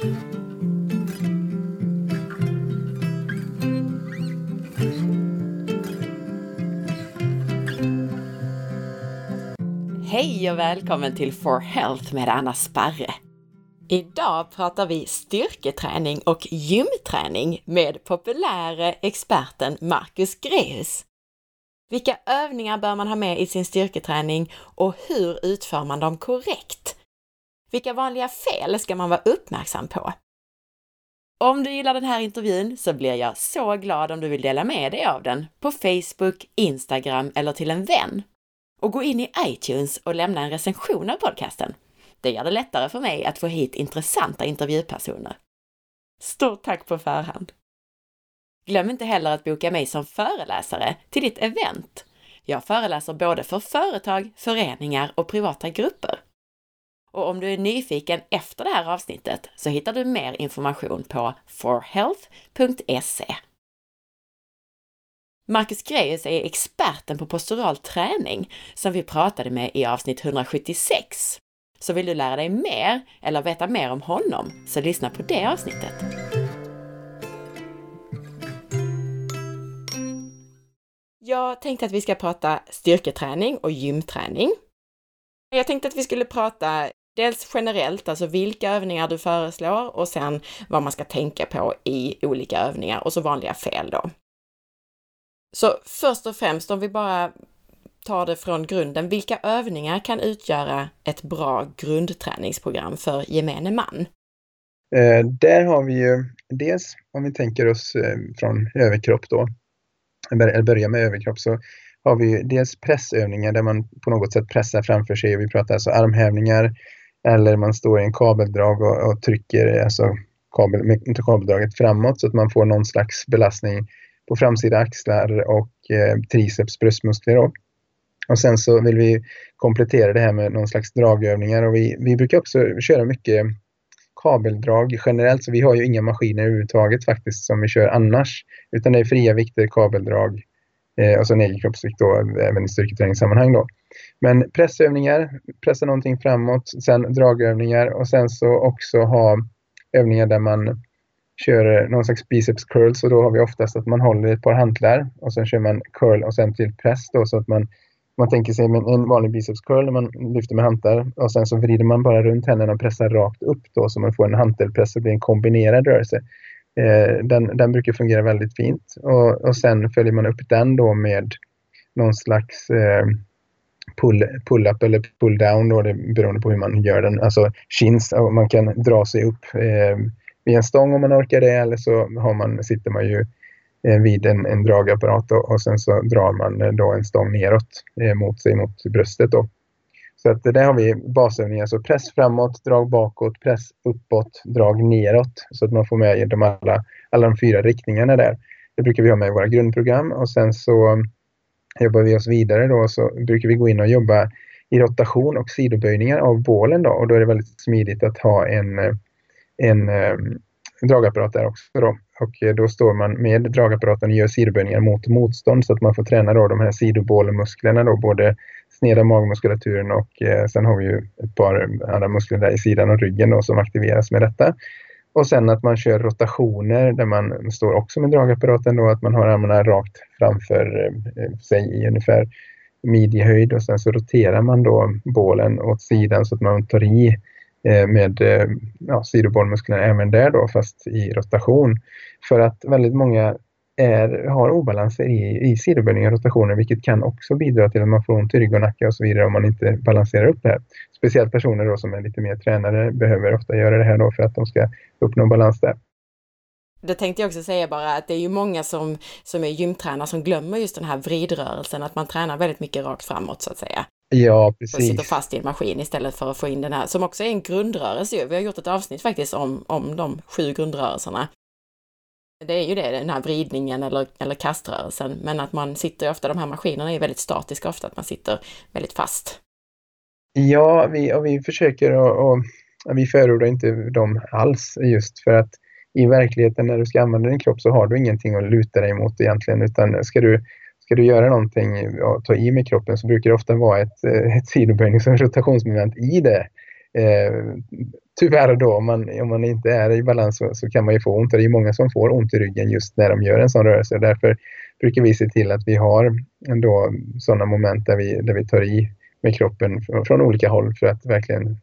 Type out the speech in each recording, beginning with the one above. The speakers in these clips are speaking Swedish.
Hej och välkommen till For Health med Anna Sparre! Idag pratar vi styrketräning och gymträning med populäre experten Marcus Greus. Vilka övningar bör man ha med i sin styrketräning och hur utför man dem korrekt? Vilka vanliga fel ska man vara uppmärksam på? Om du gillar den här intervjun så blir jag så glad om du vill dela med dig av den på Facebook, Instagram eller till en vän. Och gå in i iTunes och lämna en recension av podcasten. Det gör det lättare för mig att få hit intressanta intervjupersoner. Stort tack på förhand! Glöm inte heller att boka mig som föreläsare till ditt event. Jag föreläser både för företag, föreningar och privata grupper. Och om du är nyfiken efter det här avsnittet så hittar du mer information på forhealth.se. Marcus Greus är experten på postural träning som vi pratade med i avsnitt 176. Så vill du lära dig mer eller veta mer om honom, så lyssna på det avsnittet. Jag tänkte att vi ska prata styrketräning och gymträning. Jag tänkte att vi skulle prata dels generellt, alltså vilka övningar du föreslår och sen vad man ska tänka på i olika övningar och så vanliga fel då. Så först och främst, om vi bara tar det från grunden, vilka övningar kan utgöra ett bra grundträningsprogram för gemene man? Eh, där har vi ju dels, om vi tänker oss eh, från överkropp då, eller börja med överkropp, så har vi dels pressövningar där man på något sätt pressar framför sig. Vi pratar alltså armhävningar eller man står i en kabeldrag och, och trycker alltså kabel, inte kabeldraget framåt så att man får någon slags belastning på framsida axlar och eh, triceps bröstmuskler. Då. Och sen så vill vi komplettera det här med någon slags dragövningar och vi, vi brukar också köra mycket kabeldrag generellt, så vi har ju inga maskiner överhuvudtaget faktiskt som vi kör annars, utan det är fria vikter, kabeldrag eh, och en egen kroppsvikt då, även i styrketräningssammanhang då. Men pressövningar, pressa någonting framåt, sen dragövningar och sen så också ha övningar där man kör någon slags biceps curls och då har vi oftast att man håller ett par hantlar och sen kör man curl och sen till press då så att man man tänker sig en vanlig biceps curl man lyfter med hantlar och sen så vrider man bara runt händerna och pressar rakt upp då så man får en hantelpress och blir en kombinerad rörelse. Eh, den, den brukar fungera väldigt fint och, och sen följer man upp den då med någon slags eh, pull, pull-up eller pull-down då, det beroende på hur man gör den. Alltså chins, man kan dra sig upp eh, vid en stång om man orkar det eller så har man, sitter man ju eh, vid en, en dragapparat och, och sen så drar man eh, då en stång neråt eh, mot sig mot bröstet. Då. Så att där har vi basövningar, så alltså press framåt, drag bakåt, press uppåt, drag neråt så att man får med de alla, alla de fyra riktningarna där. Det brukar vi ha med i våra grundprogram och sen så mm, jobbar vi oss vidare då så brukar vi gå in och jobba i rotation och sidoböjningar av bålen då och då är det väldigt smidigt att ha en eh, en eh, dragapparat där också. Då. Och eh, då står man med dragapparaten och gör sidoböjningar mot motstånd så att man får träna då de här sidobålmusklerna då, både sneda magmuskulaturen och eh, sen har vi ju ett par andra muskler där i sidan och ryggen då, som aktiveras med detta. Och sen att man kör rotationer där man står också med dragapparaten då, att man har armarna rakt framför eh, sig i ungefär midjehöjd och sen så roterar man då bålen åt sidan så att man tar i eh, med eh, ja, sidobollmusklerna även där då, fast i rotation. För att väldigt många är, har obalanser i, i sidoböjning och rotationer, vilket kan också bidra till att man får ont i rygg och nacke och så vidare om man inte balanserar upp det här. Speciellt personer då som är lite mer tränade behöver ofta göra det här då för att de ska uppnå balans där. Det tänkte jag också säga bara att det är ju många som, som är gymtränare som glömmer just den här vridrörelsen, att man tränar väldigt mycket rakt framåt så att säga. Ja, precis. Och sitter fast i en maskin istället för att få in den här, som också är en grundrörelse. Vi har gjort ett avsnitt faktiskt om, om de sju grundrörelserna. Det är ju det, den här vridningen eller, eller kaströrelsen, men att man sitter ofta, de här maskinerna är väldigt statiska ofta, att man sitter väldigt fast. Ja, vi, och vi försöker och, och vi förordar inte dem alls just för att i verkligheten när du ska använda din kropp så har du ingenting att luta dig mot egentligen utan ska du ska du göra någonting och ta i med kroppen så brukar det ofta vara ett, eh, ett sidoböjnings och rotationsmoment i det. Eh, tyvärr då, om man, om man inte är i balans så, så kan man ju få ont. Och det är många som får ont i ryggen just när de gör en sån rörelse. Därför brukar vi se till att vi har ändå sådana moment där vi, där vi tar i med kroppen från, från olika håll för att verkligen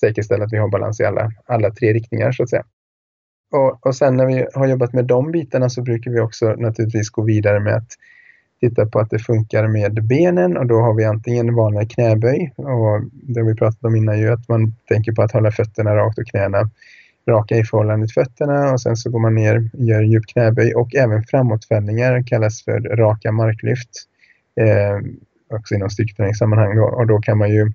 säkerställa att vi har balans i alla, alla tre riktningar så att säga. Och, och sen när vi har jobbat med de bitarna så brukar vi också naturligtvis gå vidare med att titta på att det funkar med benen och då har vi antingen vanliga knäböj och det har vi pratat om innan ju att man tänker på att hålla fötterna rakt och knäna raka i förhållande till fötterna och sen så går man ner och gör djup knäböj och även framåtfällningar kallas för raka marklyft. Eh, också inom styrketräningssammanhang då, och då kan man ju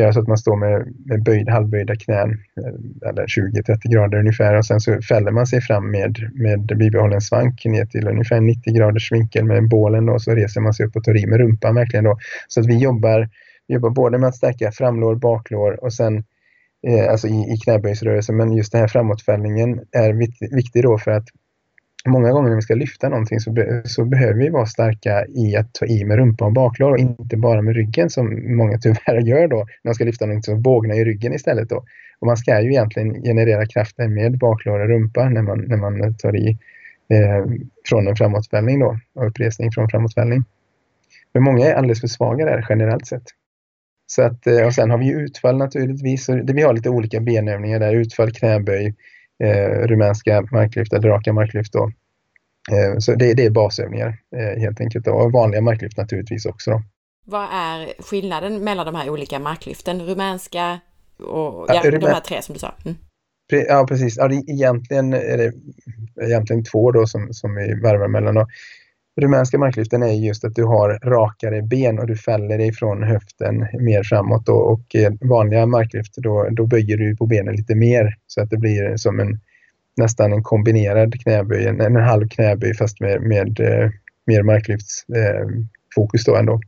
göra så att man står med, med böjd, halvböjda knän eh, eller 20-30 grader ungefär och sen så fäller man sig fram med, med bibehållen svank ner till ungefär 90 graders vinkel med bålen och så reser man sig upp och tar i med rumpan verkligen då. Så att vi jobbar, vi jobbar både med att stärka framlår, baklår och sen eh, alltså i, i knäböjsrörelsen men just den här framåtfällningen är viktig, viktig då för att många gånger när vi ska lyfta någonting så, be, så behöver vi vara starka i att ta i med rumpa och baklår och inte bara med ryggen som många tyvärr gör då. När man ska lyfta någonting som bågna i ryggen istället då. Och man ska ju egentligen generera kraften med baklår och rumpa när man, när man tar i eh, från en framåtfällning då och uppresning från framåtfällning. Men många är alldeles för svaga där generellt sett. Så att, eh, och sen har vi utfall naturligtvis. Så det, vi har lite olika benövningar där. Utfall, knäböj, eh, rumänska marklyft eller raka marklyft. Då. Eh, så det, det, är basövningar eh, helt enkelt och vanliga marklyft naturligtvis också. Då. Vad är skillnaden mellan de här olika marklyften? Rumänska och ja, ja, de här tre som du sa? Mm. Ja, precis. Ja, det, egentligen är det egentligen två då som, som vi varvar mellan. Då. Rumänska marklyften är just att du har rakare ben och du fäller dig från höften mer framåt. Då, och eh, vanliga marklyft då, då böjer du på benen lite mer så att det blir som en nästan en kombinerad knäböj, en, en halv knäböj fast med, med eh, mer marklyftsfokus eh, då ändå.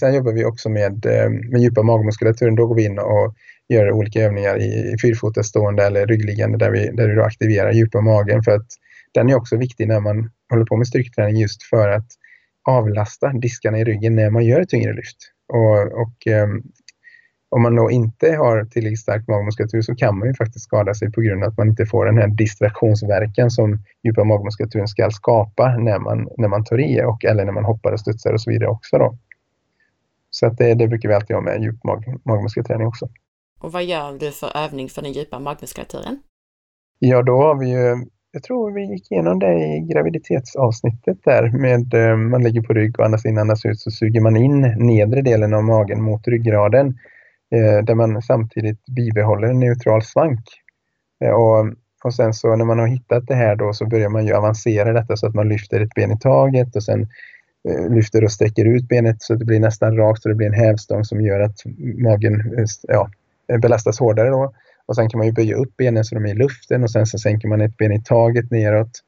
Sen jobbar vi också med, eh, med djupa magmuskulaturen. Då går vi in och gör olika övningar i, i fyrfotastående eller ryggliggande där vi, där vi aktiverar djupa magen för att den är också viktig när man håller på med styrketräning just för att avlasta diskarna i ryggen när man gör tyngre lyft. Och, och um, om man då inte har tillräckligt stark magmuskulatur så kan man ju faktiskt skada sig på grund av att man inte får den här distraktionsverkan som djupa magmuskulaturen ska skapa när man, när man tar i och, eller när man hoppar och studsar och så vidare också. Då. Så att det, det brukar vi alltid ha med djup mag, magmuskelträning också. Och vad gör du för övning för den djupa magmuskulaturen? Ja, då har vi ju jag tror vi gick igenom det i graviditetsavsnittet där med eh, man ligger på rygg och andas in, andas ut så suger man in nedre delen av magen mot ryggraden eh, där man samtidigt bibehåller en neutral svank. Eh, och, och sen så när man har hittat det här då så börjar man ju avancera detta så att man lyfter ett ben i taget och sen lyfter och sträcker ut benet så att det blir nästan rakt så det blir en hävstång som gör att magen ja, Eh, belastas hårdare då. Och sen kan man ju böja upp benen så de är i luften och sen så sänker man ett ben i taget neråt.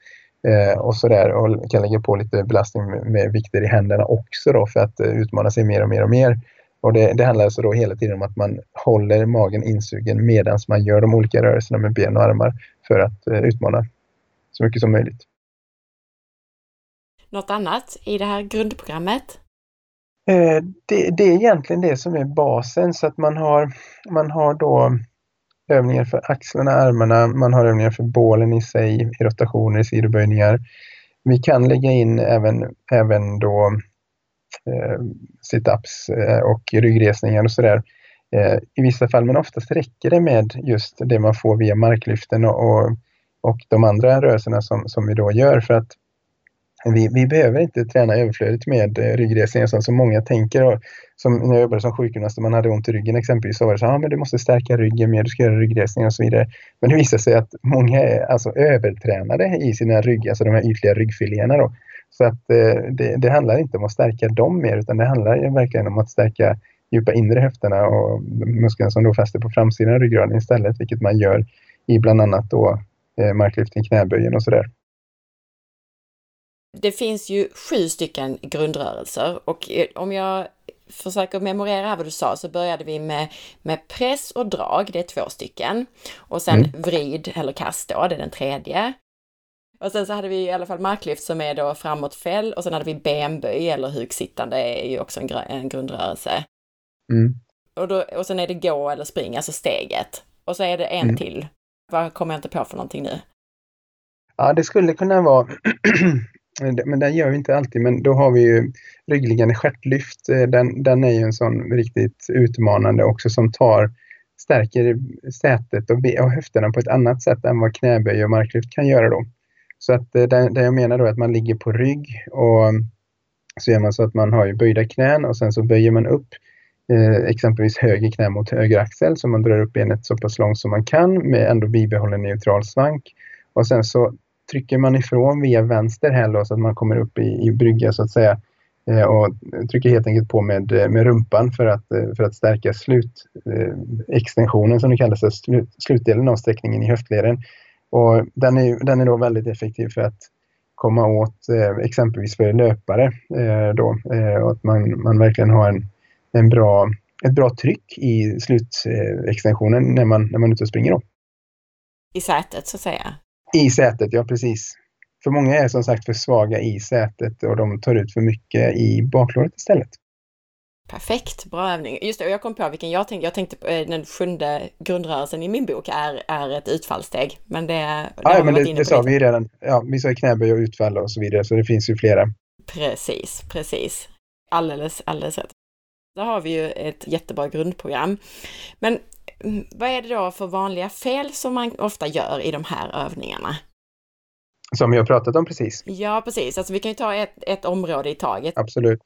Eh, och sådär och kan lägga på lite belastning med, med vikter i händerna också då för att eh, utmana sig mer och mer och mer. Och det, det handlar alltså då hela tiden om att man håller magen insugen medan man gör de olika rörelserna med ben och armar för att eh, utmana så mycket som möjligt. Något annat i det här grundprogrammet? Eh, det, det, är egentligen det som är basen så att man har, man har då övningar för axlarna, armarna, man har övningar för bålen i sig, i rotationer, i sidoböjningar. Vi kan lägga in även, även då eh, situps eh, och ryggresningar och sådär eh, i vissa fall, men oftast räcker det med just det man får via marklyften och, och, och de andra rörelserna som, som vi då gör för att vi, vi behöver inte träna överflödigt med eh, ryggresningar som, som många tänker. Och, som när jag jobbade som sjukgymnast och man hade ont i ryggen exempelvis så var det så ah, du måste stärka ryggen mer, du ska göra ryggresningar och så vidare. Men det visar sig att många är alltså övertränade i sina rygg, alltså de här ytliga ryggfiléerna då. Så att eh, det, det, handlar inte om att stärka dem mer utan det handlar verkligen om att stärka djupa inre höfterna och musklerna som då fäster på framsidan av ryggraden istället, vilket man gör i bland annat då eh, marklyftning, knäböjen och sådär det finns ju sju stycken grundrörelser och eh, om jag försöker memorera här vad du sa så började vi med, med press och drag, det är två stycken. Och sen mm. vrid eller kast då, det är den tredje. Och sen så hade vi i alla fall marklyft som är då framåtfäll och sen hade vi benböj eller huksittande är ju också en, en grundrörelse. Mm. Och, då, och sen är det gå eller spring, alltså steget. och så är det en mm. till. Vad kommer jag inte på för någonting nu? Ja, det skulle kunna vara, men det gör vi inte alltid, men då har vi ju ryggliggande stjärtlyft. Eh, den, den är ju en sån riktigt utmanande också som tar, stärker sätet och, och höfterna på ett annat sätt än vad knäböj och marklyft kan göra då. Så att eh, det, det jag menar då är att man ligger på rygg och mm, så gör man så att man har ju böjda knän och sen så böjer man upp eh, exempelvis höger knä mot höger axel så man drar upp benet så pass långt som man kan med ändå bibehållen neutral svank. Och sen så trycker man ifrån via vänster häl så att man kommer upp i, i brygga så att säga eh, och trycker helt enkelt på med, eh, med rumpan för att, eh, för att stärka slutextensionen som det kallas, alltså slut, slutdelen av sträckningen i höftleden. Och den, är, den är då väldigt effektiv för att komma åt exempelvis för löpare då, och att man, man verkligen har en, en bra, ett bra tryck i slutextensionen när man, när man är ute och springer. Då. I sätet så att säga? I sätet, ja precis. För många är som sagt för svaga i sätet och de tar ut för mycket i baklåret istället. Perfekt, bra övning. Just det, och jag kom på vilken jag tänkte. Jag tänkte på eh, den sjunde grundrörelsen i min bok är, är ett utfallssteg. Men det, det ja, men det, det sa vi redan. Ja, vi sa knäböj och utfall och så vidare, så det finns ju flera. Precis, precis. Alldeles, alldeles rätt. Då har vi ju ett jättebra grundprogram. Men mm, vad är det då för vanliga fel som man ofta gör i de här övningarna? Som vi har pratat om precis. Ja, precis. Alltså vi kan ju ta ett, ett område i taget. Absolut.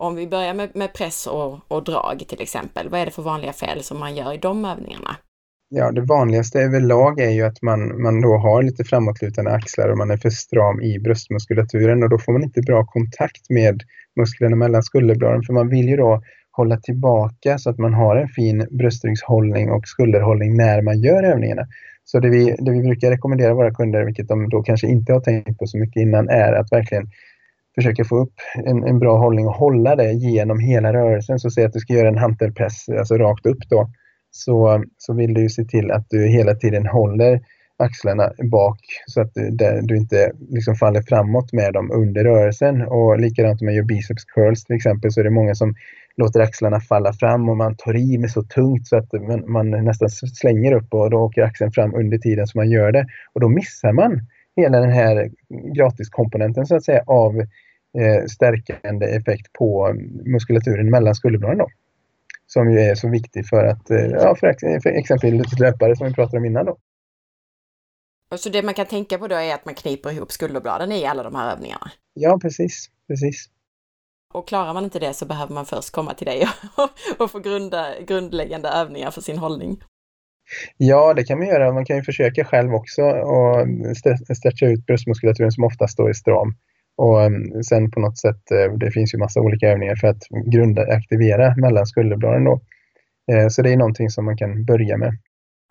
Om vi börjar med, med press och, och drag till exempel, vad är det för vanliga fel som man gör i de övningarna? Ja, det vanligaste överlag är ju att man, man då har lite framåtlutande axlar och man är för stram i bröstmuskulaturen och då får man inte bra kontakt med musklerna mellan skulderbladen för man vill ju då hålla tillbaka så att man har en fin bröstryggshållning och skulderhållning när man gör övningarna. Så det vi, det vi brukar rekommendera våra kunder, vilket de då kanske inte har tänkt på så mycket innan, är att verkligen försöka få upp en, en bra hållning och hålla det genom hela rörelsen. Så säg att du ska göra en hantelpress, alltså rakt upp då, så, så vill du ju se till att du hela tiden håller axlarna bak så att du, du inte liksom faller framåt med dem under rörelsen. Och likadant om man gör biceps curls till exempel så är det många som låter axlarna falla fram och man tar i med så tungt så att man, man nästan slänger upp och då åker axeln fram under tiden som man gör det. Och då missar man hela den här gratiskomponenten så att säga av eh, stärkande effekt på mm, muskulaturen mellan skulderbladen då. Som ju är så viktig för att, eh, ja, för, för exempelvis löpare som vi pratade om innan då. Så det man kan tänka på då är att man kniper ihop skulderbladen i alla de här övningarna? Ja, precis. precis. Och klarar man inte det så behöver man först komma till dig och få grunda, grundläggande övningar för sin hållning. Ja, det kan man göra. Man kan ju försöka själv också och stretcha ut bröstmuskulaturen som oftast då är stram. Och mm, sen på något sätt, eh, det finns ju massa olika övningar för att grunda, aktivera mellan skulderbladen då. Eh, så det är någonting som man kan börja med.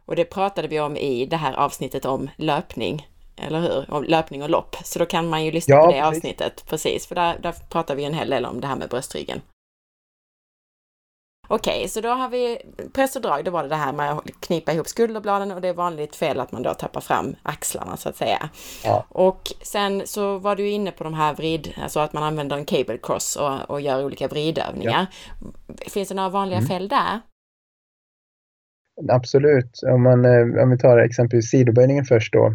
Och det pratade vi om i det här avsnittet om löpning, eller hur? Om löpning och lopp. Så då kan man ju lyssna ja, på det precis. avsnittet, precis. För där, där pratar vi en hel del om det här med bröstryggen. Okej, okay, så då har vi press och drag, då var det det här med att knipa ihop skulderbladen och det är vanligt fel att man då tappar fram axlarna så att säga. Ja. Och sen så var du inne på de här vrid, alltså att man använder en cable cross och, och gör olika vridövningar. Ja. Finns det några vanliga mm. fel där? Absolut. Om, man, eh, om vi tar exempelvis sidoböjningen först då,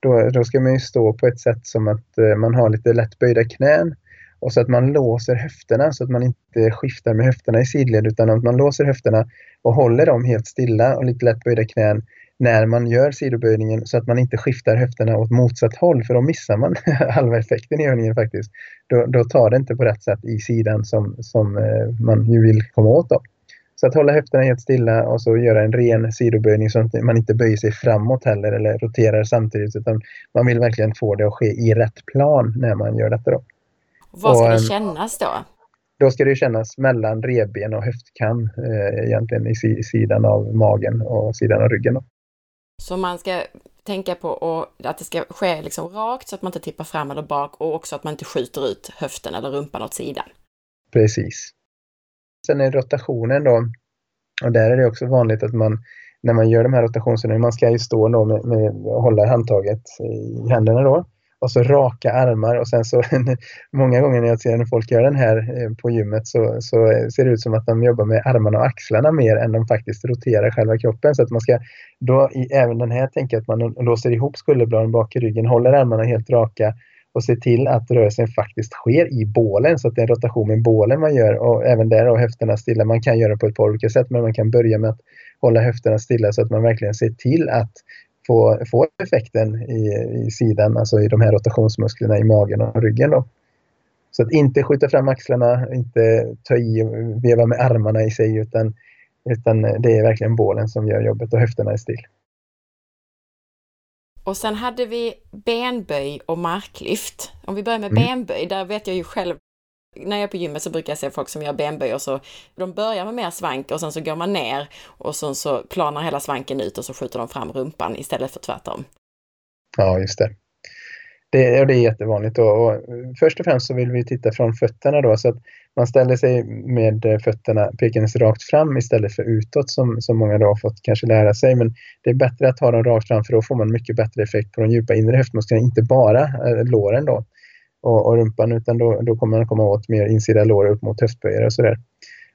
då, då ska man ju stå på ett sätt som att eh, man har lite lätt böjda knän och så att man låser höfterna så att man inte skiftar med höfterna i sidled utan att man låser höfterna och håller dem helt stilla och lite lätt böjda knän när man gör sidoböjningen så att man inte skiftar höfterna åt motsatt håll för då missar man halva effekten i övningen faktiskt. Då, då tar det inte på rätt sätt i sidan som, som eh, man ju vill komma åt. Då. Så att hålla höfterna helt stilla och så göra en ren sidoböjning så att man inte böjer sig framåt heller eller roterar samtidigt utan man vill verkligen få det att ske i rätt plan när man gör detta. Då. Vad ska och, det kännas då? Då ska det kännas mellan revben och höftkam eh, egentligen i, sidan av magen och sidan av ryggen. Då. Så man ska tänka på att det ska ske liksom rakt så att man inte tippar fram eller bak och också att man inte skjuter ut höften eller rumpan åt sidan. Precis. Sen är rotationen då, och där är det också vanligt att man när man gör de här rotationsövningarna, man ska ju stå då med, med hålla handtaget i händerna då och så raka armar och sen så många gånger när jag ser när folk gör den här eh, på gymmet så, så eh, ser det ut som att de jobbar med armarna och axlarna mer än de faktiskt roterar själva kroppen. Så att man ska då i även den här tänka att man låser ihop skulderbladen bak i ryggen, håller armarna helt raka och ser till att rörelsen faktiskt sker i bålen så att det är en rotation med bålen man gör och även där har höfterna stilla. Man kan göra på ett par olika sätt men man kan börja med att hålla höfterna stilla så att man verkligen ser till att få, få effekten i, i sidan, alltså i de här rotationsmusklerna i magen och ryggen. Då. Så att inte skjuta fram axlarna, inte ta i och veva med armarna i sig utan, utan det är verkligen bålen som gör jobbet och höfterna är still. Och sen hade vi benböj och marklyft. Om vi börjar med mm. benböj, där vet jag ju själv när jag är på gymmet så brukar jag se folk som gör benböj och så de börjar med mer svank och sen så går man ner och sen så planar hela svanken ut och så skjuter de fram rumpan istället för tvärtom. Ja, just det. Det, det är jättevanligt. Och, och först och främst så vill vi titta från fötterna då så att man ställer sig med fötterna pekandes rakt fram istället för utåt som, som många då har fått kanske lära sig. Men det är bättre att ha dem rakt fram för då får man mycket bättre effekt på de djupa inre höftmusklerna, inte bara eh, låren då och, och rumpan utan då, då kommer man komma åt mer insida lår upp mot höftböjare och sådär.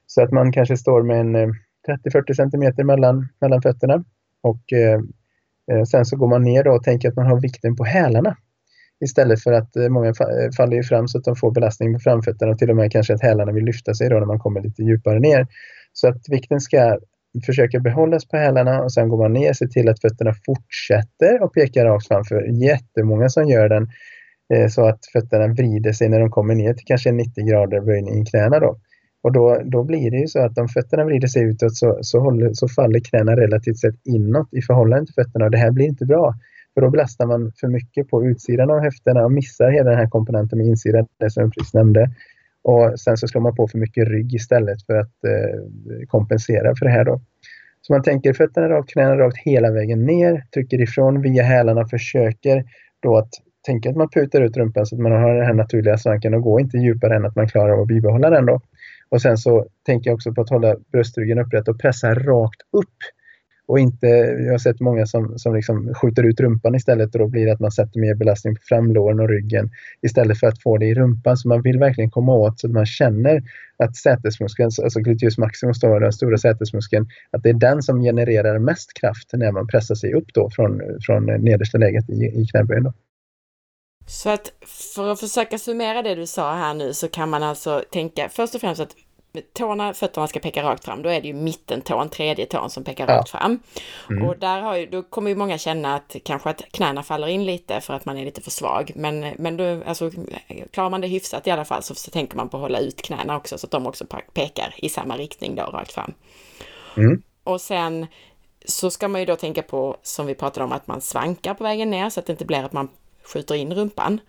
Så att man kanske står med en eh, 30-40 centimeter cm mellan, mellan fötterna och eh, eh, sen så går man ner då och tänker att man har vikten på hälarna. Istället för att eh, många eh, faller fram så att de får belastning på framfötterna och till och med kanske att hälarna vill lyfta sig då när man kommer lite djupare ner. Så att vikten ska försöka behållas på hälarna och sen går man ner, ser till att fötterna fortsätter och pekar rakt framför. Jättemånga som gör den Eh, så att fötterna vrider sig när de kommer ner till kanske 90 grader böjning i knäna. Då. Och då, då blir det ju så att om fötterna vrider sig utåt så, så, håller, så faller knäna relativt sett inåt i förhållande till fötterna och det här blir inte bra. För då belastar man för mycket på utsidan av höfterna och missar hela den här komponenten med insidan, det som jag precis nämnde. Och sen så slår man på för mycket rygg istället för att eh, kompensera för det här då. Så man tänker fötterna rakt, knäna rakt hela vägen ner, trycker ifrån via hälarna, försöker då att tänka att man putar ut rumpan så att man har den här naturliga svanken och går inte djupare än att man klarar av att bibehålla den då. Och sen så tänker jag också på att hålla bröstryggen upprätt och pressa rakt upp. Och inte, jag har sett många som, som liksom skjuter ut rumpan istället och då blir det att man sätter mer belastning på framlåren och ryggen istället för att få det i rumpan. Så man vill verkligen komma åt så att man känner att sätesmuskeln, alltså gluteus maximus, då, den stora sätesmuskeln, att det är den som genererar mest kraft när man pressar sig upp då från, från nedersta läget i, i knäböjen. Så att för att försöka summera det du sa här nu så kan man alltså tänka först och främst att tårna, fötterna ska peka rakt fram, då är det ju mittentån, tredje tån som pekar ja. rakt fram. Mm. Och där har ju, då kommer ju många känna att kanske att knäna faller in lite för att man är lite för svag. Men, men då, alltså, klarar man det hyfsat i alla fall så, så tänker man på att hålla ut knäna också så att de också pekar i samma riktning då, rakt fram. Mm. Och sen så ska man ju då tänka på, som vi pratade om, att man svankar på vägen ner så att det inte blir att man skjuter in rumpan.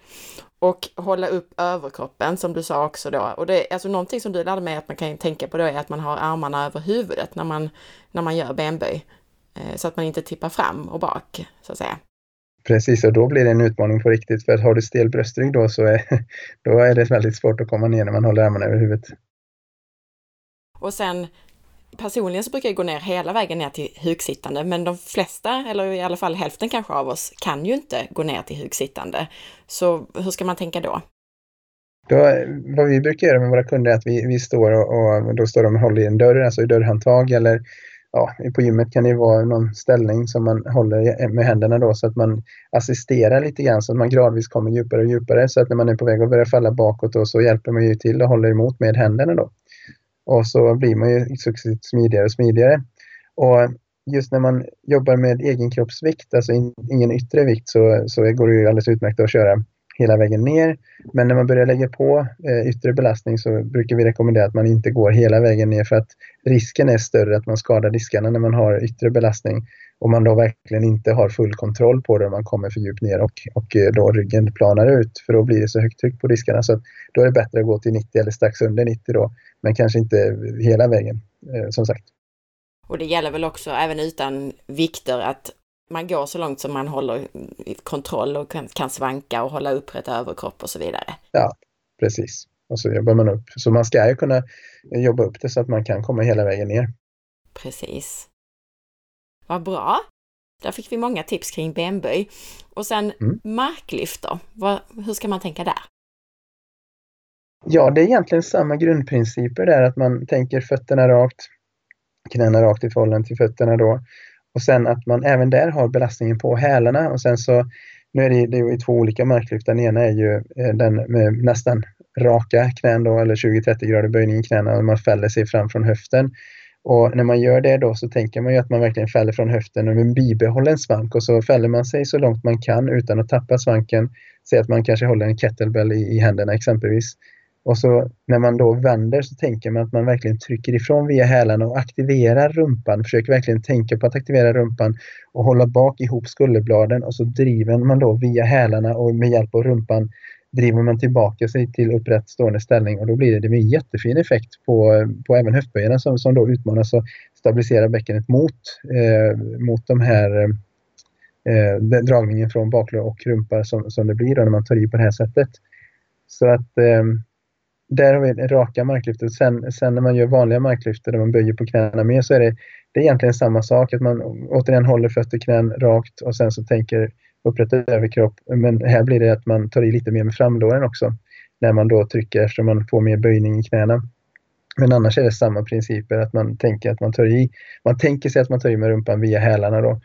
Och hålla upp överkroppen som du sa också då. Och det är alltså någonting som du lärde mig att man kan tänka på då är att man har armarna över huvudet när man, när man gör benböj. Eh, så att man inte tippar fram och bak, så att säga. Precis, och då blir det en utmaning på riktigt. För att har du stel bröstrygg då så är, då är det väldigt svårt att komma ner när man håller armarna över huvudet. Och sen personligen så brukar jag gå ner hela vägen ner till hugsittande, men de flesta, eller i alla fall hälften kanske av oss, kan ju inte gå ner till hugsittande. Så hur ska man tänka då? Då, vad vi brukar göra med våra kunder är att vi, vi står och, och då står de och håller i en dörr, alltså i dörrhandtag eller ja, på gymmet kan det vara någon ställning som man håller med händerna då så att man assisterar lite grann så att man gradvis kommer djupare och djupare så att när man är på väg att börja falla bakåt då, så hjälper man ju till och håller emot med händerna då. Och så blir man ju successivt smidigare och smidigare. Och just när man jobbar med egen kroppsvikt, alltså in, ingen yttre vikt, så, så går det ju alldeles utmärkt att köra hela vägen ner. Men när man börjar lägga på eh, yttre belastning så brukar vi rekommendera att man inte går hela vägen ner för att risken är större att man skadar diskarna när man har yttre belastning och man då verkligen inte har full kontroll på det om man kommer för djupt ner och, och eh, då ryggen planar ut för då blir det så högt tryck på diskarna. Så då är det bättre att gå till 90 eller strax under 90 då, men kanske inte hela vägen eh, som sagt. Och det gäller väl också även utan vikter att man går så långt som man håller kontroll och kan, kan svanka och hålla upprätt överkropp och så vidare. Ja, precis. Och så jobbar man upp. Så man ska ju kunna jobba upp det så att man kan komma hela vägen ner. Precis. Vad bra! Där fick vi många tips kring benböj. Och sen mm. då, Vad, hur ska man tänka där? Ja, det är egentligen samma grundprinciper där, att man tänker fötterna rakt, knäna rakt i förhållande till fötterna då. Och sen att man även där har belastningen på hälarna och sen så, nu är det, det är två olika marklyft. Den ena är ju eh, den med nästan raka knän då, eller 20-30 grader böjning i knäna och man fäller sig fram från höften. Och när man gör det då så tänker man ju att man verkligen fäller från höften och med bibehållen svank och så fäller man sig så långt man kan utan att tappa svanken. Säg att man kanske håller en kettlebell i, i händerna exempelvis. Och så när man då vänder så tänker man att man verkligen trycker ifrån via hälarna och aktiverar rumpan. Försöker verkligen tänka på att aktivera rumpan och hålla bak ihop skulderbladen och så driver man då via hälarna och med hjälp av rumpan driver man tillbaka sig till upprätt stående ställning och då blir det, det blir en jättefin effekt på, på även höftböjarna som, som då utmanas och stabiliserar bäckenet mot, eh, mot de här eh, dragningen från baklår och rumpa som, som det blir när man tar i på det här sättet. Så att eh, där har vi det raka marklyftet. Sen, sen när man gör vanliga marklyfter där man böjer på knäna mer så är det, det är egentligen samma sak. Att man återigen håller fötter knän rakt och sen så tänker upprätta överkropp. Men här blir det att man tar i lite mer med framlåren också. När man då trycker eftersom man får mer böjning i knäna. Men annars är det samma principer att man tänker att man tar i. Man tänker sig att man tar i med rumpan via hälarna då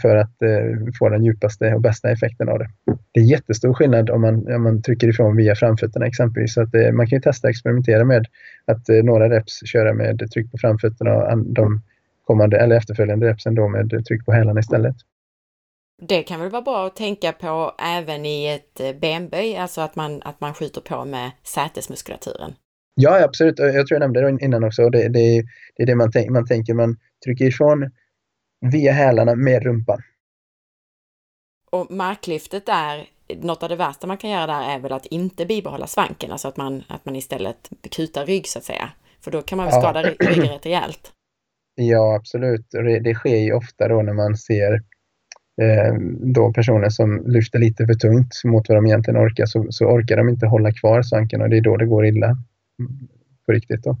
för att eh, få den djupaste och bästa effekten av det. Det är jättestor skillnad om man, om man trycker ifrån via framfötterna exempelvis. Så att, eh, man kan ju testa och experimentera med att eh, några reps köra med tryck på framfötterna och de kommande eller efterföljande repsen då med tryck på hälarna istället. Det kan väl vara bra att tänka på även i ett eh, benböj, alltså att man, att man skjuter på med sätesmuskulaturen. Ja, absolut. Jag tror jag nämnde det innan också. Det, det, det är det man, tänk, man tänker. Man trycker ifrån via hälarna med rumpan. Och marklyftet är, något av det värsta man kan göra där är väl att inte bibehålla svanken, alltså att man, att man istället kutar rygg så att säga. För då kan man väl skada ja. ryggen rätt rejält. Ja, absolut. Det sker ju ofta då när man ser eh, då personer som lyfter lite för tungt mot vad de egentligen orkar så, så orkar de inte hålla kvar svanken och det är då det går illa på riktigt. Då.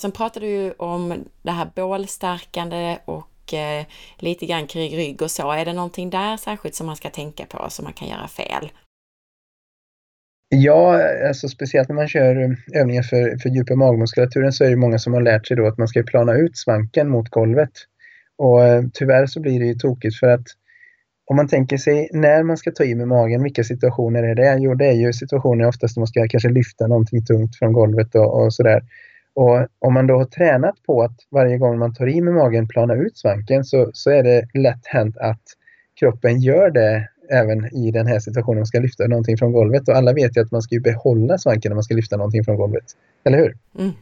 Sen pratade du om det här bålstärkande och eh, lite grann kring rygg och så. Är det någonting där särskilt som man ska tänka på som man kan göra fel? Ja, alltså speciellt när man kör övningar för, för djupa magmuskulaturen så är det många som har lärt sig då att man ska plana ut svanken mot golvet. Och eh, tyvärr så blir det ju tokigt för att om man tänker sig när man ska ta i med magen, vilka situationer är det? Jo, det är ju situationer oftast när man ska kanske lyfta någonting tungt från golvet och, och sådär. Och om man då har tränat på att varje gång man tar i med magen plana ut svanken så, så är det lätt hänt att kroppen gör det även i den här situationen man ska lyfta någonting från golvet. Och alla vet ju att man ska behålla svanken när man ska lyfta någonting från golvet. Eller hur? Mm.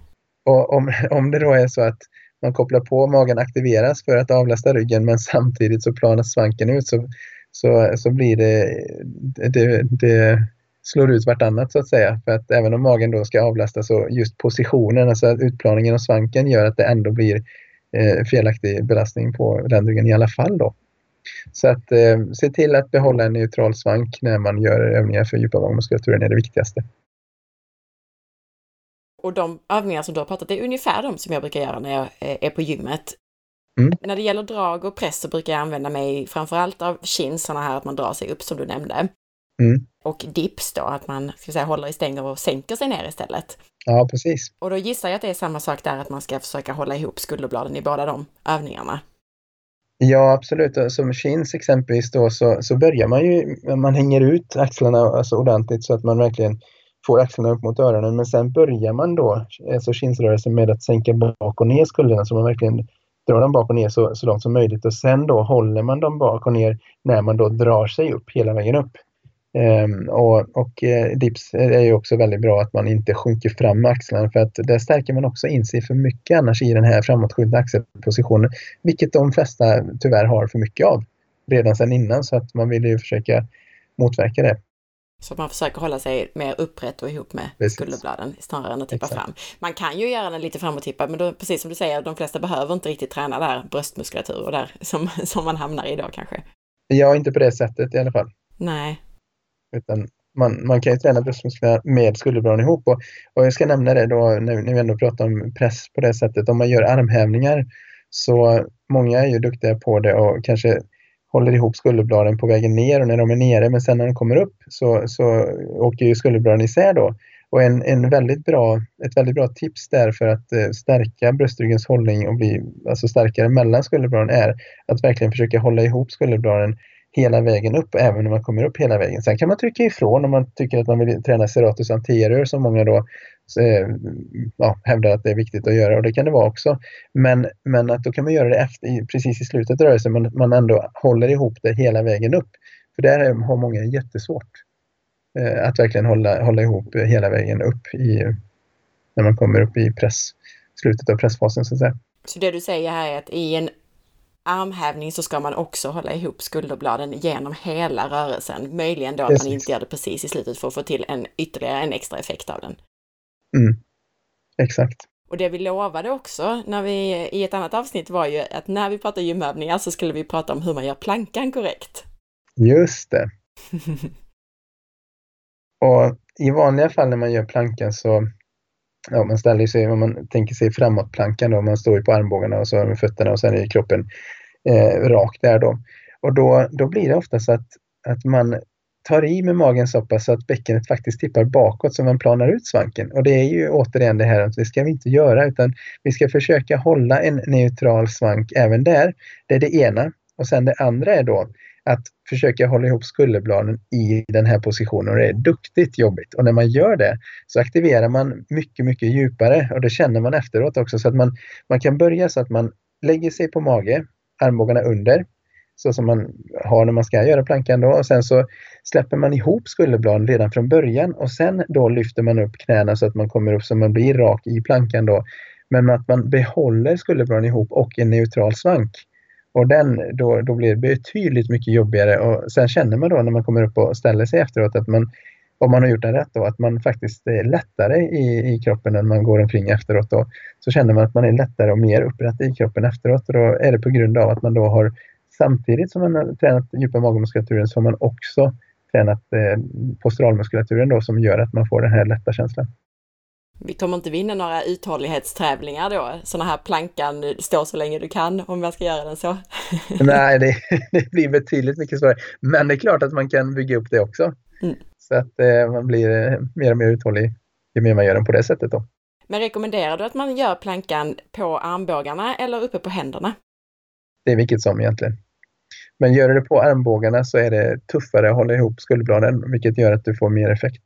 Och om, om det då är så att man kopplar på, magen aktiveras för att avlasta ryggen men samtidigt så planas svanken ut så, så, så blir det, det, det slår ut vartannat så att säga. För att även om magen då ska avlastas så just positionen, alltså utplaningen av svanken gör att det ändå blir eh, felaktig belastning på ländryggen i alla fall då. Så att eh, se till att behålla en neutral svank när man gör övningar för djupa magmuskulaturen är det viktigaste. Och de övningar som du har pratat är ungefär de som jag brukar göra när jag eh, är på gymmet. Mm. När det gäller drag och press så brukar jag använda mig framförallt av chins, sådana här att man drar sig upp som du nämnde. Mm. Och dips då, att man ska säga, håller i stänger och sänker sig ner istället. Ja, precis. Och då gissar jag att det är samma sak där, att man ska försöka hålla ihop skulderbladen i båda de övningarna. Ja, absolut. Som chins exempelvis då så, så börjar man ju, man hänger ut axlarna alltså ordentligt så att man verkligen får axlarna upp mot öronen. Men sen börjar man då, alltså chinsrörelsen med att sänka bak och ner skulderna så man verkligen drar dem bak och ner så, så långt som möjligt. Och sen då håller man dem bak och ner när man då drar sig upp hela vägen upp. Um, och, och uh, dips är ju också väldigt bra att man inte sjunker fram med axlarna för att där stärker man också in sig för mycket annars i den här framåtskjutna axelpositionen. Vilket de flesta tyvärr har för mycket av redan sedan innan så att man vill ju försöka motverka det. Så att man försöker hålla sig mer upprätt och ihop med precis. skulderbladen snarare än att tippa Exakt. fram. Man kan ju göra den lite framåttippad, men då, precis som du säger, de flesta behöver inte riktigt träna där bröstmuskulatur och där som, som man hamnar i då kanske. Ja, inte på det sättet i alla fall. Nej. Utan man, man kan ju träna bröstmusklerna med skulderbladen ihop. Och, och jag ska nämna det då när, när vi ändå pratar om press på det sättet. Om man gör armhävningar Så många är ju duktiga på det och kanske håller ihop skulderbladen på vägen ner och när de är nere, men sen när de kommer upp så, så åker ju skulderbladen isär då. Och en, en väldigt bra, ett väldigt bra tips där för att eh, stärka bröstryggens hållning och bli alltså starkare mellan skulderbladen är att verkligen försöka hålla ihop skulderbladen hela vägen upp, även om man kommer upp hela vägen. Sen kan man trycka ifrån om man tycker att man vill träna serratus anterior som många då eh, ja, hävdar att det är viktigt att göra och det kan det vara också. Men, men att då kan man göra det efter, precis i slutet av rörelsen, men man ändå håller ihop det hela vägen upp. För där har många jättesvårt eh, att verkligen hålla, hålla ihop hela vägen upp i, när man kommer upp i press, slutet av pressfasen så att säga. Så det du säger här är att i en armhävning så ska man också hålla ihop skulderbladen genom hela rörelsen. Möjligen då att precis. man inte gör det precis i slutet för att få till en ytterligare en extra effekt av den. Mm. Exakt. Och det vi lovade också när vi, i ett annat avsnitt var ju att när vi pratar gymövningar så skulle vi prata om hur man gör plankan korrekt. Just det. och i vanliga fall när man gör plankan så ja, man ställer sig, om man tänker sig framåtplankan då, man står ju på armbågarna och så med fötterna och sen är kroppen eh, rak där då. Och då, då blir det ofta så att, att man tar i med magen så pass att bäckenet faktiskt tippar bakåt så man planar ut svanken. Och det är ju återigen det här att det ska vi inte göra utan vi ska försöka hålla en neutral svank även där. Det är det ena. Och sen det andra är då att försöka hålla ihop skulderbladen i den här positionen och det är duktigt jobbigt. Och när man gör det så aktiverar man mycket, mycket djupare och det känner man efteråt också så att man, man kan börja så att man lägger sig på mage, armbågarna under, så som man har när man ska göra plankan då och sen så släpper man ihop skulderbladen redan från början och sen då lyfter man upp knäna så att man kommer upp så man blir rak i plankan då. Men att man behåller skulderbladen ihop och en neutral svank. Och den, då, då blir det betydligt mycket jobbigare och sen känner man då när man kommer upp och ställer sig efteråt att man, om man har gjort den rätt då, att man faktiskt är lättare i, i kroppen när man går omkring efteråt. Då, så känner man att man är lättare och mer upprätt i kroppen efteråt och då är det på grund av att man då har samtidigt som man har tränat djupa magmuskulaturen så har man också tränat eh, posturalmuskulaturen då som gör att man får den här lätta känslan. Vi kommer inte vinna några uthållighetstävlingar då, sådana här plankan, stå så länge du kan om jag ska göra den så. Nej, det, det, blir betydligt mycket svårare. Men det är klart att man kan bygga upp det också. Mm. Så att eh, man blir eh, mer och mer uthållig ju mer man gör den på det sättet då. Men rekommenderar du att man gör plankan på armbågarna eller uppe på händerna? Det är vilket som egentligen. Men gör du det på armbågarna så är det tuffare att hålla ihop skuldbladen, vilket gör att du får mer effekt.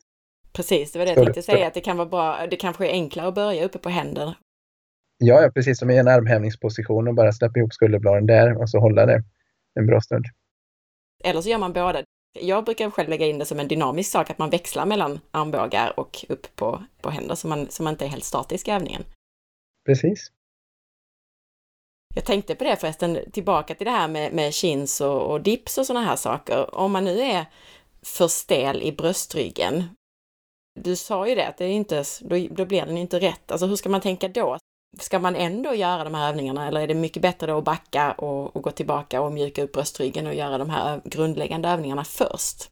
Precis, det var det jag tänkte säga, att det kan vara bra, det kanske är enklare att börja uppe på händer. Ja, ja precis som i en armhävningsposition och bara släppa ihop skulderbladen där och så hålla det en bra stund. Eller så gör man båda. Jag brukar själv lägga in det som en dynamisk sak, att man växlar mellan armbågar och upp på, på händer, så man, så man inte är helt statisk i övningen. Precis. Jag tänkte på det förresten, tillbaka till det här med, med chins och, och dips och sådana här saker. Om man nu är för stel i bröstryggen, du sa ju det, att det är inte, då, då blir den inte rätt. Alltså hur ska man tänka då? Ska man ändå göra de här övningarna eller är det mycket bättre då att backa och, och gå tillbaka och mjuka upp bröstryggen och göra de här grundläggande övningarna först?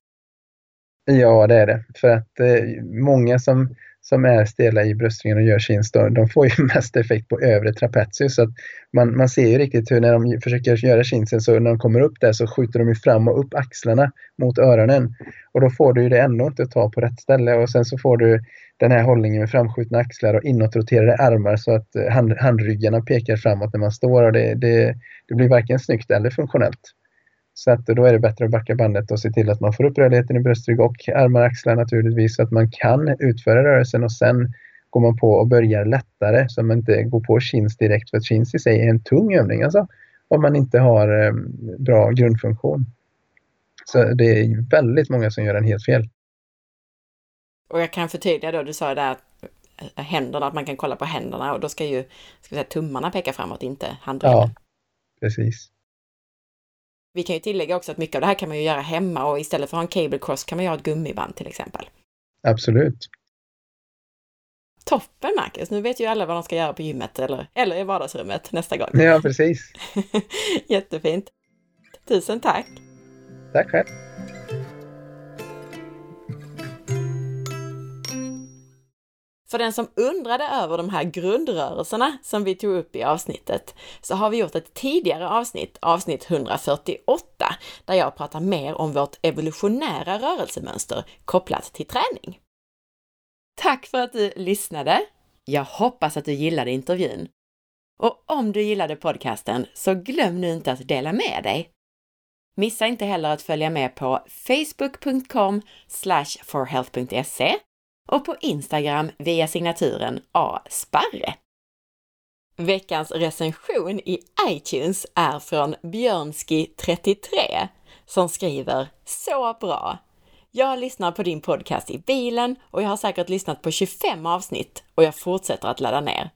Ja, det är det. För att eh, många som som är stela i bröstryggen och gör chins, de får ju mest effekt på övre trapezius. Så att man, man ser ju riktigt hur när de försöker göra chinsen så när de kommer upp där så skjuter de ju fram och upp axlarna mot öronen. Och då får du ju det ändå inte att ta på rätt ställe och sen så får du den här hållningen med framskjutna axlar och inåtroterade armar så att hand, handryggarna pekar framåt när man står och det, det, det blir varken snyggt eller funktionellt. Så att då är det bättre att backa bandet och se till att man får upp rörligheten i bröstrygg och armar och axlar naturligtvis så att man kan utföra rörelsen och sen går man på och börjar lättare så att man inte går på chins direkt för att chins i sig är en tung övning alltså om man inte har eh, bra grundfunktion. Så det är väldigt många som gör den helt fel. Och jag kan förtydliga då, du sa där att eh, händerna, att man kan kolla på händerna och då ska ju ska säga, tummarna peka framåt, inte handryggen. Ja, precis. Vi kan ju tillägga också att mycket av det här kan man ju göra hemma och istället för att ha en cable cross kan man ju ha ett gummiband till exempel. Absolut. Toppen Marcus! Nu vet ju alla vad de ska göra på gymmet eller, eller i vardagsrummet nästa gång. Ja, precis. Jättefint! Tusen tack! Tack själv! För den som undrade över de här grundrörelserna som vi tog upp i avsnittet, så har vi gjort ett tidigare avsnitt, avsnitt 148, där jag pratar mer om vårt evolutionära rörelsemönster kopplat till träning. Tack för att du lyssnade! Jag hoppas att du gillade intervjun. Och om du gillade podcasten så glöm nu inte att dela med dig. Missa inte heller att följa med på facebook.com forhealth.se och på Instagram via signaturen asparre. Veckans recension i iTunes är från Björnski33 som skriver Så bra! Jag lyssnar på din podcast i bilen och jag har säkert lyssnat på 25 avsnitt och jag fortsätter att ladda ner.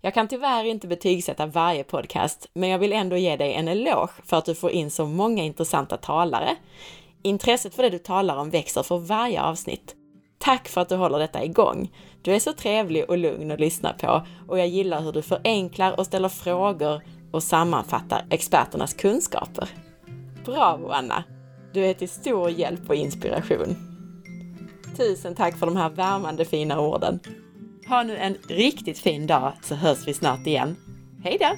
Jag kan tyvärr inte betygsätta varje podcast, men jag vill ändå ge dig en eloge för att du får in så många intressanta talare. Intresset för det du talar om växer för varje avsnitt. Tack för att du håller detta igång! Du är så trevlig och lugn att lyssna på och jag gillar hur du förenklar och ställer frågor och sammanfattar experternas kunskaper. Bravo Anna! Du är till stor hjälp och inspiration. Tusen tack för de här värmande fina orden. Ha nu en riktigt fin dag så hörs vi snart igen. Hej då!